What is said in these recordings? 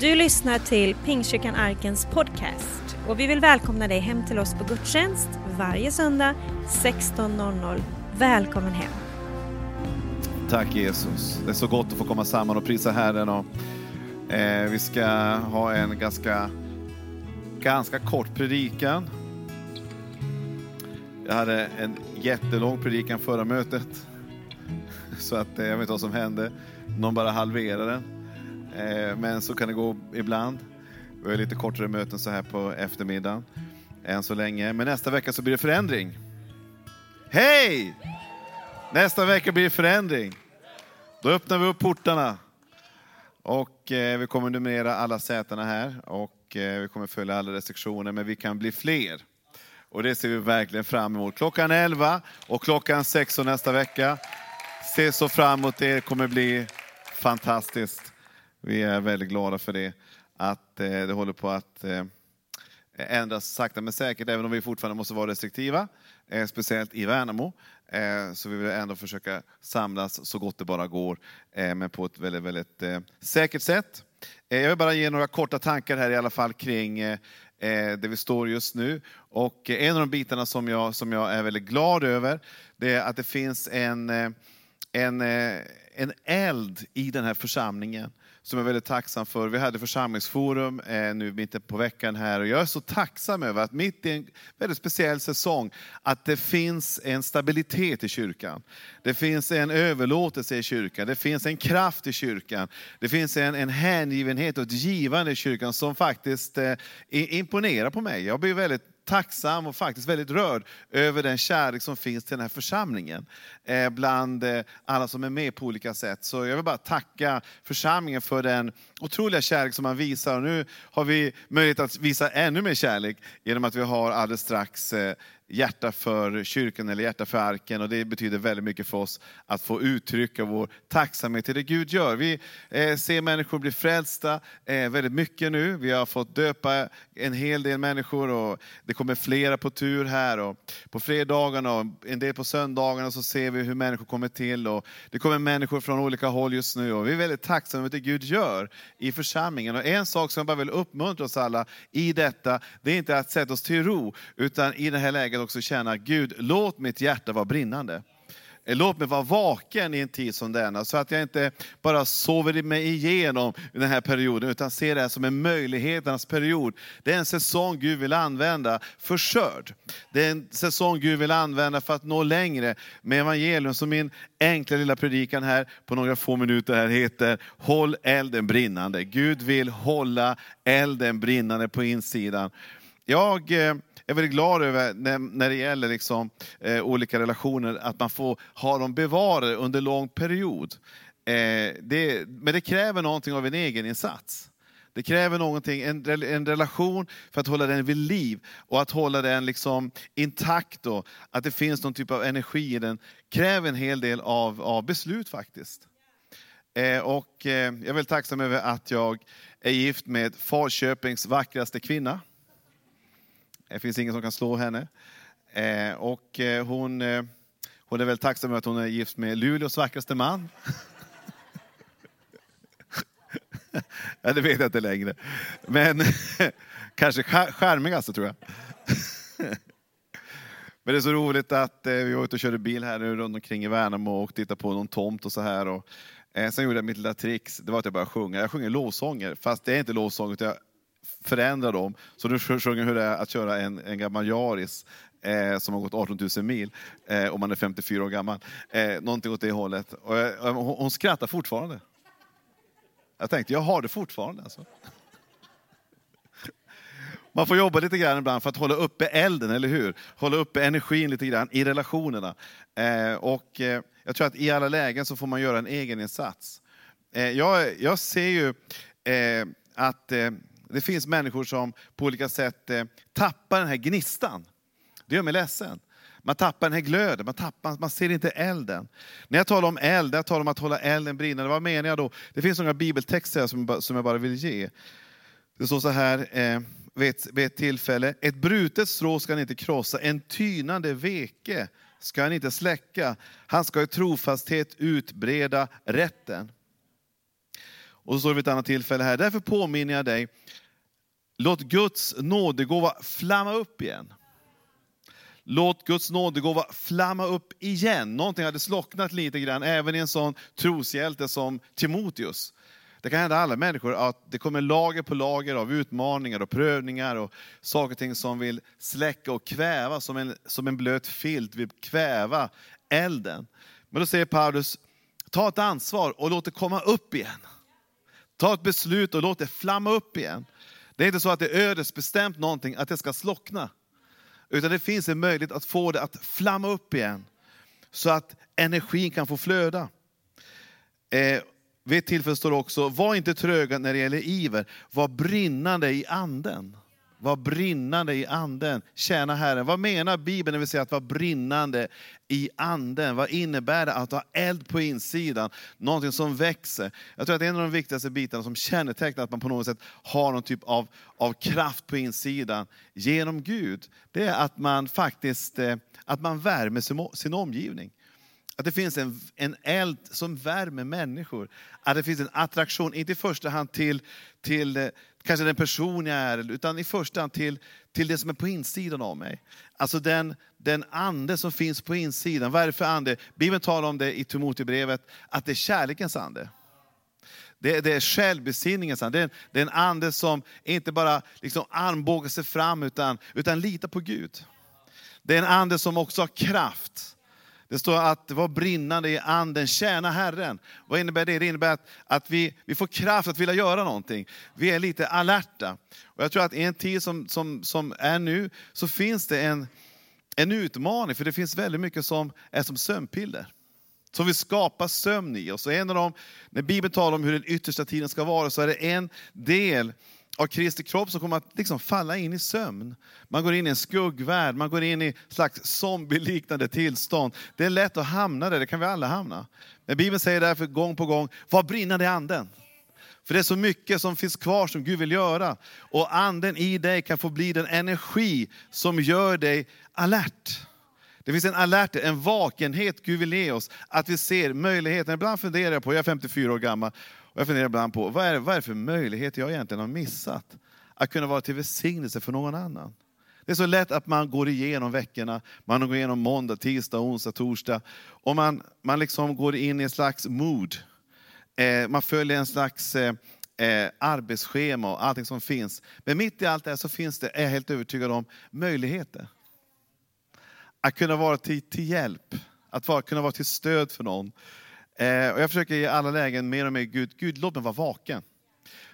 Du lyssnar till Pingstkyrkan Arkens podcast och vi vill välkomna dig hem till oss på gudstjänst varje söndag 16.00. Välkommen hem! Tack Jesus. Det är så gott att få komma samman och prisa Herren. Och, eh, vi ska ha en ganska, ganska kort predikan. Jag hade en jättelång predikan förra mötet. Så att eh, jag vet inte vad som hände. Någon bara halverade den. Eh, men så kan det gå ibland. Vi har lite kortare möten så här på eftermiddagen. Än så länge. Men nästa vecka så blir det förändring. Hej! Nästa vecka blir det förändring. Då öppnar vi upp portarna. Och eh, vi kommer numrera alla sätena här. Och eh, vi kommer följa alla restriktioner. Men vi kan bli fler. Och det ser vi verkligen fram emot. Klockan 11 och klockan 16 nästa vecka. Se så fram emot det. Det kommer bli fantastiskt. Vi är väldigt glada för det. Att eh, det håller på att eh, ändras sakta men säkert, även om vi fortfarande måste vara restriktiva. Eh, speciellt i Värnamo. Så vi vill ändå försöka samlas så gott det bara går, men på ett väldigt, väldigt säkert sätt. jag vill bara ge några korta tankar här i alla fall kring där vi står just nu. Och en av de bitarna som jag, som jag är väldigt glad över, det är att det finns en, en, en eld i den här församlingen som jag är väldigt tacksam för. Vi hade församlingsforum eh, nu mitten på veckan här och jag är så tacksam över att mitt i en väldigt speciell säsong, att det finns en stabilitet i kyrkan. Det finns en överlåtelse i kyrkan, det finns en kraft i kyrkan. Det finns en, en hängivenhet och ett givande i kyrkan som faktiskt eh, imponerar på mig. Jag blir väldigt tacksam och faktiskt väldigt rörd över den kärlek som finns till den här församlingen. Eh, bland eh, alla som är med på olika sätt. Så jag vill bara tacka församlingen för den otroliga kärlek som man visar. Och nu har vi möjlighet att visa ännu mer kärlek genom att vi har alldeles strax eh, hjärta för kyrkan eller hjärta för arken. Och det betyder väldigt mycket för oss att få uttrycka vår tacksamhet till det Gud gör. Vi eh, ser människor bli frälsta eh, väldigt mycket nu. Vi har fått döpa en hel del människor och det kommer flera på tur här. Och på fredagarna och en del på söndagarna så ser vi hur människor kommer till. Och det kommer människor från olika håll just nu och vi är väldigt tacksamma för det Gud gör i församlingen. Och en sak som jag bara vill uppmuntra oss alla i detta, det är inte att sätta oss till ro, utan i det här läget läget också känna, Gud, låt mitt hjärta vara brinnande. Eh, låt mig vara vaken i en tid som denna, så att jag inte bara sover mig igenom den här perioden, utan ser det här som en möjligheternas period. Det är en säsong Gud vill använda för skörd. Det är en säsong Gud vill använda för att nå längre med evangelium. Så min enkla lilla predikan här på några få minuter här heter Håll elden brinnande. Gud vill hålla elden brinnande på insidan. Jag eh, är väldigt glad över när, när det gäller liksom, eh, olika relationer, att man får ha dem bevarade under lång period. Eh, det, men det kräver någonting av en egen insats. Det kräver någonting, en, en relation för att hålla den vid liv och att hålla den liksom intakt. Och att det finns någon typ av energi i den kräver en hel del av, av beslut faktiskt. Eh, och eh, jag är väldigt tacksam över att jag är gift med Falköpings vackraste kvinna. Det finns ingen som kan slå henne. Eh, och eh, hon, eh, hon är väldigt tacksam över att hon är gift med Luleås vackraste man. ja, det vet jag inte längre. Men kanske charmigaste tror jag. Men det är så roligt att eh, vi var ute och körde bil här nu runt omkring i Värnamo och tittade på någon tomt och så här. Och, eh, sen gjorde jag mitt lilla trix, det var att jag började sjunga. Jag sjunger lovsånger, fast det är inte lovsång, utan jag förändra dem. Så nu sjunger hur det är att köra en, en gammal Yaris eh, som har gått 18 000 mil, eh, om man är 54 år gammal. Eh, någonting åt det hållet. Och, eh, hon, hon skrattar fortfarande. Jag tänkte, jag har det fortfarande alltså. Man får jobba lite grann ibland för att hålla uppe elden, eller hur? Hålla uppe energin lite grann i relationerna. Eh, och eh, jag tror att i alla lägen så får man göra en egen insats. Eh, jag, jag ser ju eh, att eh, det finns människor som på olika sätt eh, tappar den här gnistan. Det gör mig ledsen. Man tappar den här glöden, man, tappar, man ser inte elden. När jag talar om eld, jag talar om att hålla elden brinnande, vad menar jag då? Det finns några bibeltexter som, som jag bara vill ge. Det står så här eh, vid, ett, vid ett tillfälle, ett brutet strå ska han inte krossa, en tynande veke ska han inte släcka. Han ska i trofasthet utbreda rätten. Och så står det vid ett annat tillfälle här, därför påminner jag dig, låt Guds nådegåva flamma upp igen. Låt Guds nådegåva flamma upp igen. Någonting hade slocknat lite grann, även i en sån troshjälte som Timoteus. Det kan hända alla människor att det kommer lager på lager av utmaningar och prövningar och saker och ting som vill släcka och kväva, som en, som en blöt filt vill kväva elden. Men då säger Paulus, ta ett ansvar och låt det komma upp igen. Ta ett beslut och låt det flamma upp igen. Det är inte så att det är ödesbestämt någonting, att det ska slockna. Utan det finns en möjlighet att få det att flamma upp igen. Så att energin kan få flöda. Eh, vid ett tillfälle står det också, var inte tröga när det gäller iver, var brinnande i anden. Var brinnande i anden, tjäna Herren. Vad menar Bibeln när vi säger att vara brinnande i anden? Vad innebär det att ha eld på insidan? Någonting som växer. Jag tror att en av de viktigaste bitarna som kännetecknar att man på något sätt har någon typ av, av kraft på insidan genom Gud, det är att man faktiskt eh, att man värmer sin, sin omgivning. Att det finns en, en eld som värmer människor. Att det finns en attraktion, inte i första hand till, till eh, kanske den person jag är, utan i första hand till, till det som är på insidan av mig. Alltså den, den ande som finns på insidan. Vad är det för ande? Bibeln talar om det i Timoteusbrevet, att det är kärlekens ande. Det, det är självbesinningens ande. Det är, det är en ande som inte bara liksom armbågar sig fram, utan, utan litar på Gud. Det är en ande som också har kraft. Det står att vara brinnande i anden, tjäna Herren. Vad innebär det? Det innebär att, att vi, vi får kraft att vilja göra någonting. Vi är lite alerta. Och jag tror att i en tid som, som, som är nu, så finns det en, en utmaning, för det finns väldigt mycket som är som sömnpiller. Som vill skapa sömn i oss. Och en av dem, när Bibeln talar om hur den yttersta tiden ska vara, så är det en del av Kristi kropp som kommer att liksom falla in i sömn. Man går in i en skuggvärld, man går in i ett slags zombieliknande tillstånd. Det är lätt att hamna där, det kan vi alla hamna. Men Bibeln säger därför gång på gång, var brinnande i anden. För det är så mycket som finns kvar som Gud vill göra. Och anden i dig kan få bli den energi som gör dig alert. Det finns en alert, en vakenhet Gud vill ge oss. Att vi ser möjligheten. Ibland funderar jag på, jag är 54 år gammal, och jag funderar ibland på vad är, det, vad är det för möjlighet jag egentligen har missat? Att kunna vara till välsignelse för någon annan. Det är så lätt att man går igenom veckorna, man går igenom måndag, tisdag, onsdag, torsdag. Och man, man liksom går in i en slags mood. Eh, man följer en slags eh, eh, arbetsschema och allting som finns. Men mitt i allt det här så finns det, är jag helt övertygad om, möjligheter. Att kunna vara till, till hjälp, att vara, kunna vara till stöd för någon. Eh, och jag försöker i alla lägen mer och mer, Gud, Gud låt mig vara vaken.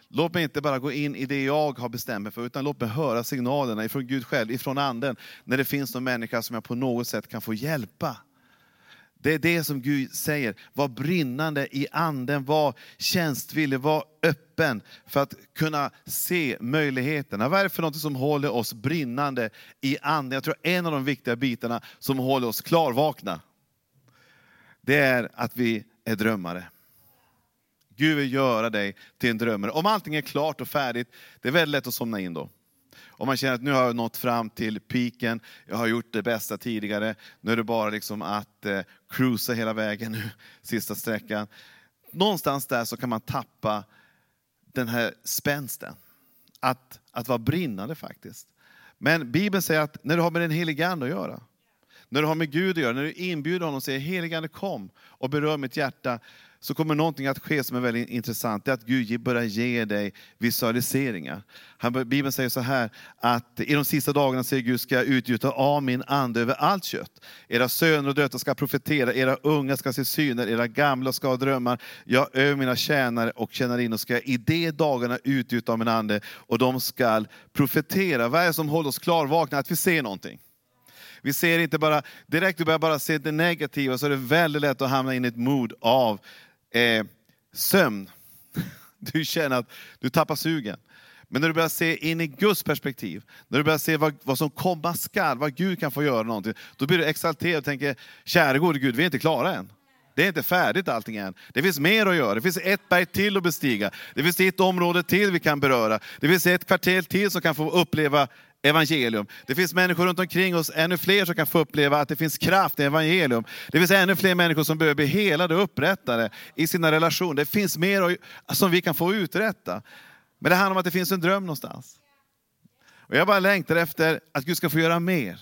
Låt mig inte bara gå in i det jag har bestämt mig för, utan låt mig höra signalerna ifrån Gud själv, ifrån anden, när det finns någon människa som jag på något sätt kan få hjälpa. Det är det som Gud säger, var brinnande i anden, var tjänstvillig, var öppen för att kunna se möjligheterna. Vad är det för något som håller oss brinnande i anden? Jag tror en av de viktiga bitarna som håller oss klarvakna, det är att vi är drömmare. Gud vill göra dig till en drömmare. Om allting är klart och färdigt, det är väldigt lätt att somna in då. Om man känner att nu har jag nått fram till piken, jag har gjort det bästa tidigare, nu är det bara liksom att eh, cruisa hela vägen nu, sista sträckan. Någonstans där så kan man tappa den här spänsten. Att, att vara brinnande faktiskt. Men Bibeln säger att när du har med den helige Ande att göra, när du har med Gud att göra, när du inbjuder honom och säger heligande kom och berör mitt hjärta, så kommer någonting att ske som är väldigt intressant. Det är att Gud börjar ge dig visualiseringar. Bibeln säger så här, att i de sista dagarna säger Gud, ska jag utgjuta av min ande över allt kött. Era söner och döttrar ska profetera, era unga ska se syner, era gamla ska ha drömmar. Jag över mina tjänare och tjänarinnor ska jag i de dagarna utgjuta av min ande och de ska profetera. Vad är det som håller oss klarvakna? Att vi ser någonting. Vi ser inte bara, direkt du börjar bara se det negativa så är det väldigt lätt att hamna in i ett mod av eh, sömn. Du känner att du tappar sugen. Men när du börjar se in i Guds perspektiv, när du börjar se vad, vad som komma skall, vad Gud kan få göra någonting, då blir du exalterad och tänker, käre gode Gud, vi är inte klara än. Det är inte färdigt allting än. Det finns mer att göra. Det finns ett berg till att bestiga. Det finns ett område till vi kan beröra. Det finns ett kvarter till som kan få uppleva evangelium. Det finns människor runt omkring oss, ännu fler som kan få uppleva att det finns kraft i evangelium. Det finns ännu fler människor som behöver bli helade och upprättade i sina relationer. Det finns mer som vi kan få uträtta. Men det handlar om att det finns en dröm någonstans. Och jag bara längtar efter att Gud ska få göra mer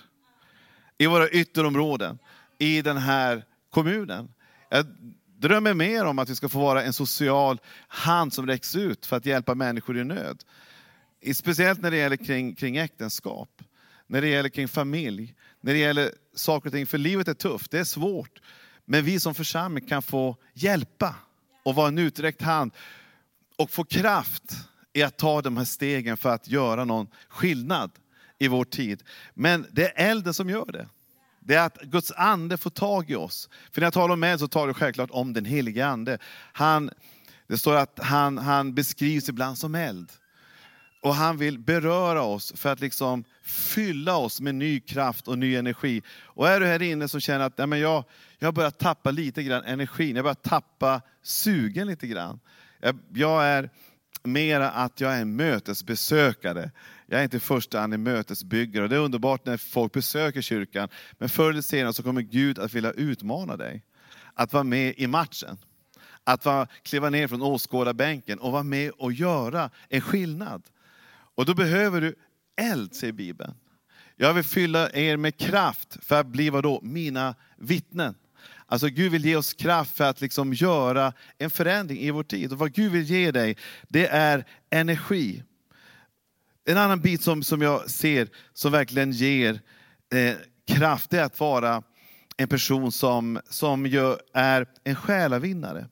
i våra ytterområden, i den här kommunen. Jag drömmer mer om att vi ska få vara en social hand som räcks ut för att hjälpa människor i nöd. Speciellt när det gäller kring, kring äktenskap, när det gäller kring familj, när det gäller saker och ting. För livet är tufft, det är svårt. Men vi som församling kan få hjälpa och vara en uträckt hand och få kraft i att ta de här stegen för att göra någon skillnad i vår tid. Men det är elden som gör det. Det är att Guds ande får tag i oss. För när jag talar om eld så talar jag självklart om den helige ande. Han, det står att han, han beskrivs ibland som eld. Och han vill beröra oss för att liksom fylla oss med ny kraft och ny energi. Och är du här inne som känner att ja, men jag, jag börjar tappa lite grann energin, jag börjar tappa sugen lite grann. Jag, jag är mera att jag är en mötesbesökare. Jag är inte i första hand en mötesbyggare. Det är underbart när folk besöker kyrkan. Men förr eller senare så kommer Gud att vilja utmana dig. Att vara med i matchen. Att vara, kliva ner från åskådarbänken och vara med och göra en skillnad. Och då behöver du eld, säger Bibeln. Jag vill fylla er med kraft för att bli vadå? Mina vittnen. Alltså Gud vill ge oss kraft för att liksom göra en förändring i vår tid. Och vad Gud vill ge dig, det är energi. En annan bit som, som jag ser som verkligen ger eh, kraft, det är att vara en person som, som gör, är en själavinnare.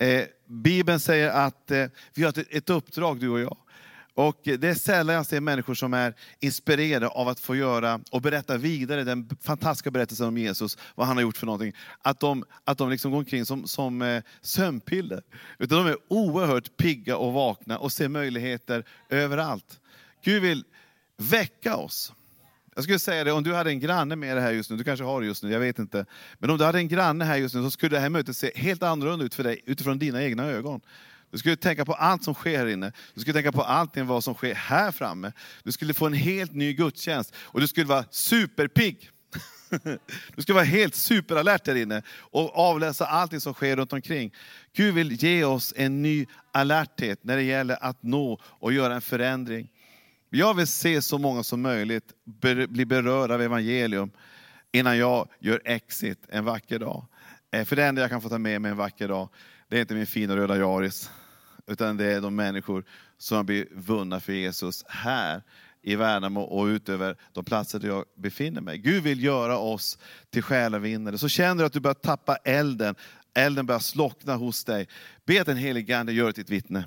Eh, Bibeln säger att eh, vi har ett, ett uppdrag, du och jag. Och det är sällan jag ser människor som är inspirerade av att få göra och berätta vidare den fantastiska berättelsen om Jesus, vad han har gjort för någonting. Att de, att de liksom går omkring som, som eh, sömnpiller. Utan de är oerhört pigga och vakna och ser möjligheter överallt. Gud vill väcka oss. Jag skulle säga det, om du hade en granne med dig här just nu, du kanske har det just nu, jag vet inte. Men om du hade en granne här just nu så skulle det här mötet se helt annorlunda ut för dig utifrån dina egna ögon. Du skulle tänka på allt som sker här inne. Du skulle tänka på allting vad som sker här framme. Du skulle få en helt ny gudstjänst och du skulle vara superpigg. Du skulle vara helt superalert där inne och avläsa allting som sker runt omkring. Gud vill ge oss en ny alerthet när det gäller att nå och göra en förändring. Jag vill se så många som möjligt bli berörda av evangelium innan jag gör exit en vacker dag. Eh, för det enda jag kan få ta med mig en vacker dag, det är inte min fina röda Yaris, utan det är de människor som har blivit vunna för Jesus här i Värnamo och utöver de platser där jag befinner mig. Gud vill göra oss till själavinnare. Så känner du att du börjar tappa elden, elden börjar slockna hos dig. Be att den helige Ande gör det till ett vittne.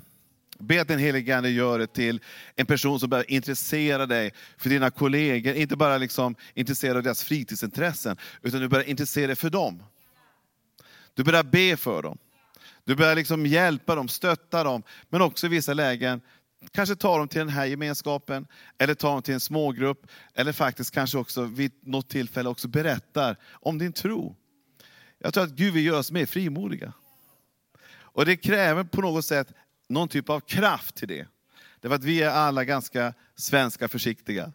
Be att den helige Ande gör det till en person som börjar intressera dig för dina kollegor. Inte bara liksom intresserad av deras fritidsintressen, utan du börjar intressera dig för dem. Du börjar be för dem. Du börjar liksom hjälpa dem, stötta dem, men också i vissa lägen kanske ta dem till den här gemenskapen, eller ta dem till en smågrupp, eller faktiskt kanske också vid något tillfälle också berättar om din tro. Jag tror att Gud vill göra oss mer frimodiga. Och det kräver på något sätt någon typ av kraft till det. Därför att vi är alla ganska svenska försiktiga.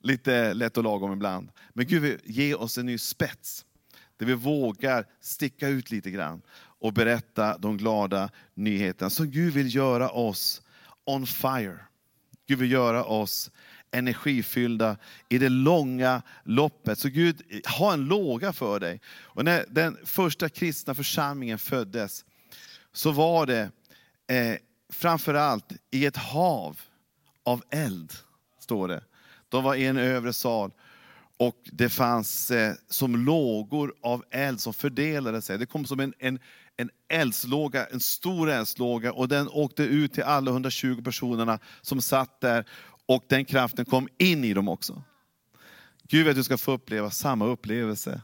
Lite lätt och lagom ibland. Men Gud vill ge oss en ny spets. Där vi vågar sticka ut lite grann och berätta de glada nyheterna. Så Gud vill göra oss on fire. Gud vill göra oss energifyllda i det långa loppet. Så Gud ha en låga för dig. Och när den första kristna församlingen föddes så var det eh, framförallt i ett hav av eld, står det. De var i en övre sal och det fanns eh, som lågor av eld som fördelade sig. Det kom som en, en, en eldslåga, en stor eldslåga och den åkte ut till alla 120 personerna som satt där och den kraften kom in i dem också. Gud vet att du ska få uppleva samma upplevelse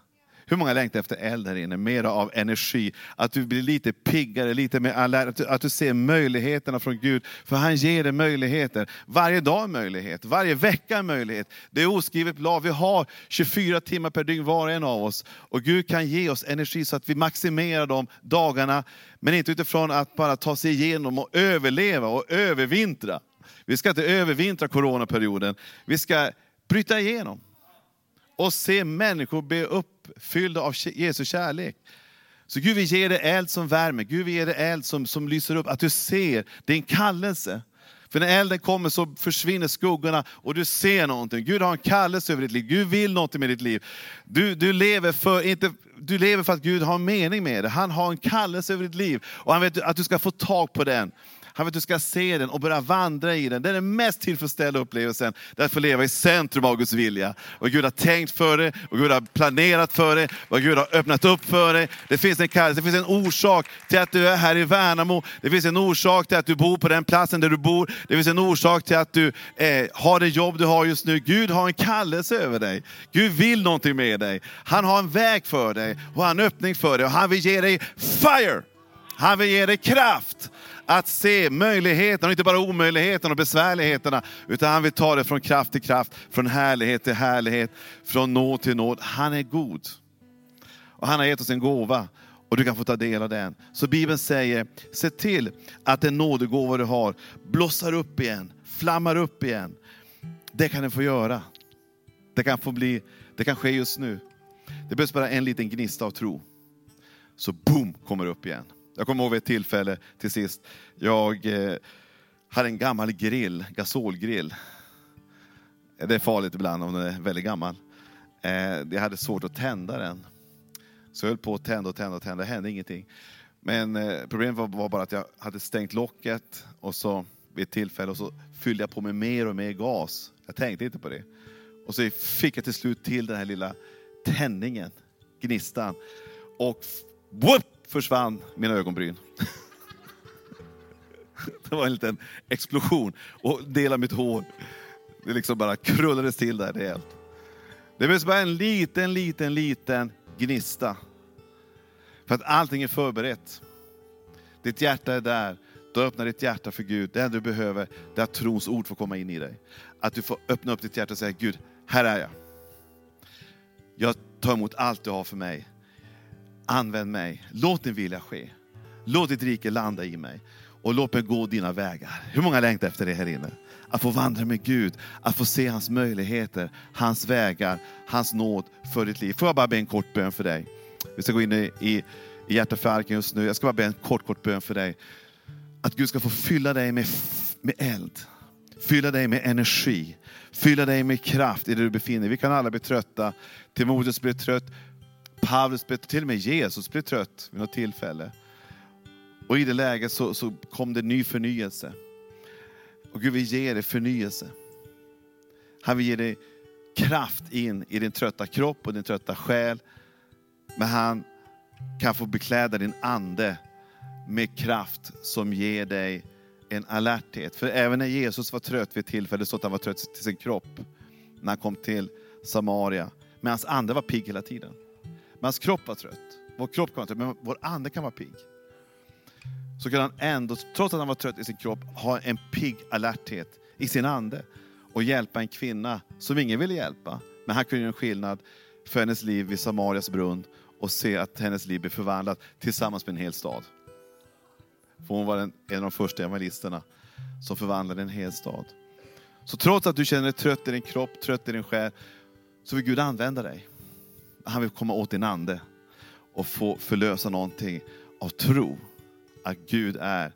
hur många längtar efter eld här inne? Mera av energi. Att du blir lite piggare, lite mer alert. Att du, att du ser möjligheterna från Gud. För han ger dig möjligheter. Varje dag en möjlighet, varje vecka en möjlighet. Det är oskrivet lag. Vi har 24 timmar per dygn var och en av oss. Och Gud kan ge oss energi så att vi maximerar de dagarna. Men inte utifrån att bara ta sig igenom och överleva och övervintra. Vi ska inte övervintra coronaperioden. Vi ska bryta igenom och se människor bli uppfyllda av Jesu kärlek. Så Gud, vi ger dig eld som värmer, Gud vi ger dig eld som, som lyser upp, att du ser din kallelse. För när elden kommer så försvinner skuggorna och du ser någonting. Gud har en kallelse över ditt liv, Gud vill någonting med ditt liv. Du, du, lever, för, inte, du lever för att Gud har en mening med det. Han har en kallelse över ditt liv och han vet att du ska få tag på den. Han vill att du ska se den och börja vandra i den. Det är den mest tillfredsställande upplevelsen. Det är att få leva i centrum av Guds vilja. Vad Gud har tänkt för dig, vad Gud har planerat för dig, vad Gud har öppnat upp för dig. Det finns en kallelse, det finns en orsak till att du är här i Värnamo. Det finns en orsak till att du bor på den platsen där du bor. Det finns en orsak till att du eh, har det jobb du har just nu. Gud har en kallelse över dig. Gud vill någonting med dig. Han har en väg för dig och han har en öppning för dig och han vill ge dig fire. Han vill ge dig kraft att se möjligheterna, och inte bara omöjligheterna och besvärligheterna, utan han vill ta det från kraft till kraft, från härlighet till härlighet, från nåd till nåd. Han är god. Och han har gett oss en gåva och du kan få ta del av den. Så Bibeln säger, se till att den nådegåva du har blossar upp igen, flammar upp igen. Det kan den få göra. Det kan, få bli, det kan ske just nu. Det behövs bara en liten gnista av tro. Så boom, kommer upp igen. Jag kommer ihåg vid ett tillfälle till sist, jag eh, hade en gammal grill, gasolgrill. Det är farligt ibland om den är väldigt gammal. Eh, jag hade svårt att tända den. Så jag höll på att tända och tända och tända, det hände ingenting. Men eh, problemet var, var, bara att jag hade stängt locket och så vid ett tillfälle och så fyllde jag på med mer och mer gas. Jag tänkte inte på det. Och så fick jag till slut till den här lilla tändningen, gnistan. Och whoop, försvann mina ögonbryn. Det var en liten explosion och del av mitt hår. Det liksom bara krullades till där rejält. Det behövs bara en liten, liten, liten gnista. För att allting är förberett. Ditt hjärta är där. Du öppnar ditt hjärta för Gud. Det enda du behöver är att trons ord får komma in i dig. Att du får öppna upp ditt hjärta och säga, Gud, här är jag. Jag tar emot allt du har för mig. Använd mig. Låt din vilja ske. Låt ditt rike landa i mig. Och låt mig gå dina vägar. Hur många längtar efter det här inne? Att få vandra med Gud, att få se hans möjligheter, hans vägar, hans nåd för ditt liv. Får jag bara be en kort bön för dig? Vi ska gå in i, i, i hjärtat för arken just nu. Jag ska bara be en kort, kort bön för dig. Att Gud ska få fylla dig med, med eld. Fylla dig med energi. Fylla dig med kraft i det du befinner dig Vi kan alla bli trötta. Timoteus blev trött. Paulus, till och med Jesus blev trött vid något tillfälle. Och i det läget så, så kom det ny förnyelse. Och Gud vill ge dig förnyelse. Han vill ge dig kraft in i din trötta kropp och din trötta själ. Men han kan få bekläda din ande med kraft som ger dig en alerthet. För även när Jesus var trött vid ett tillfälle, så att han var trött till sin kropp, när han kom till Samaria. Men hans ande var pigg hela tiden. Men hans kropp var trött. Vår kropp kan vara trött, men vår ande kan vara pigg. Så kan han ändå, trots att han var trött i sin kropp, ha en pigg alerthet i sin ande. Och hjälpa en kvinna som ingen ville hjälpa. Men han kunde göra en skillnad för hennes liv vid Samarias brunn och se att hennes liv blev förvandlat tillsammans med en hel stad. För hon var en, en av de första evangelisterna som förvandlade en hel stad. Så trots att du känner dig trött i din kropp, trött i din själ, så vill Gud använda dig. Han vill komma åt din ande och få förlösa någonting av tro. Att Gud är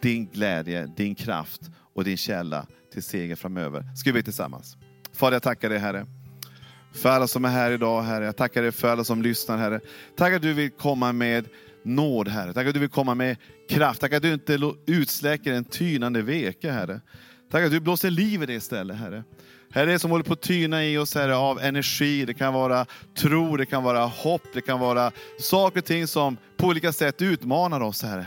din glädje, din kraft och din källa till seger framöver. Ska vi be tillsammans? Fader, jag tackar dig Herre. För alla som är här idag, Herre. Jag tackar dig för alla som lyssnar, Herre. Tack att du vill komma med nåd, Herre. Tack att du vill komma med kraft. Tack att du inte utsläcker en tynande veke, Herre. Tack att du blåser liv i det istället, Herre. Herre, det som håller på att tyna i oss Herre, av energi, det kan vara tro, det kan vara hopp, det kan vara saker och ting som på olika sätt utmanar oss Herre.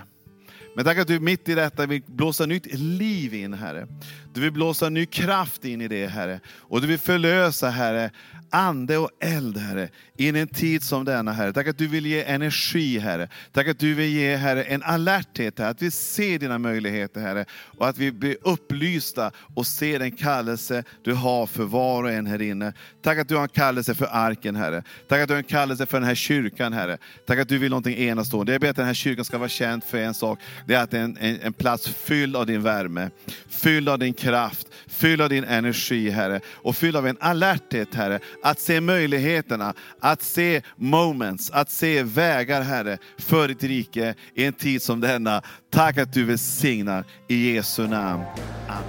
Men tack att du mitt i detta vill blåsa nytt liv in Herre. Du vill blåsa ny kraft in i det Herre. Och du vill förlösa Herre, ande och eld Herre, in i en tid som denna Herre. Tack att du vill ge energi Herre. Tack att du vill ge Herre en alerthet Herre, att vi ser dina möjligheter Herre. Och att vi blir upplysta och ser den kallelse du har för var och en här inne. Tack att du har en kallelse för arken Herre. Tack att du har en kallelse för den här kyrkan Herre. Tack att du vill någonting enastående. Jag ber att den här kyrkan ska vara känd för en sak det är att det är en, en, en plats fylld av din värme, fylld av din kraft, fylld av din energi Herre. Och fylld av en alerthet Herre, att se möjligheterna, att se moments, att se vägar Herre, för ditt rike i en tid som denna. Tack att du välsignar i Jesu namn. Amen.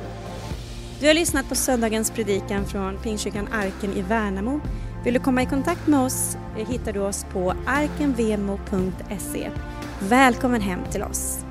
Du har lyssnat på söndagens predikan från Pingstkyrkan Arken i Värnamo. Vill du komma i kontakt med oss eh, hittar du oss på arkenvemo.se. Välkommen hem till oss!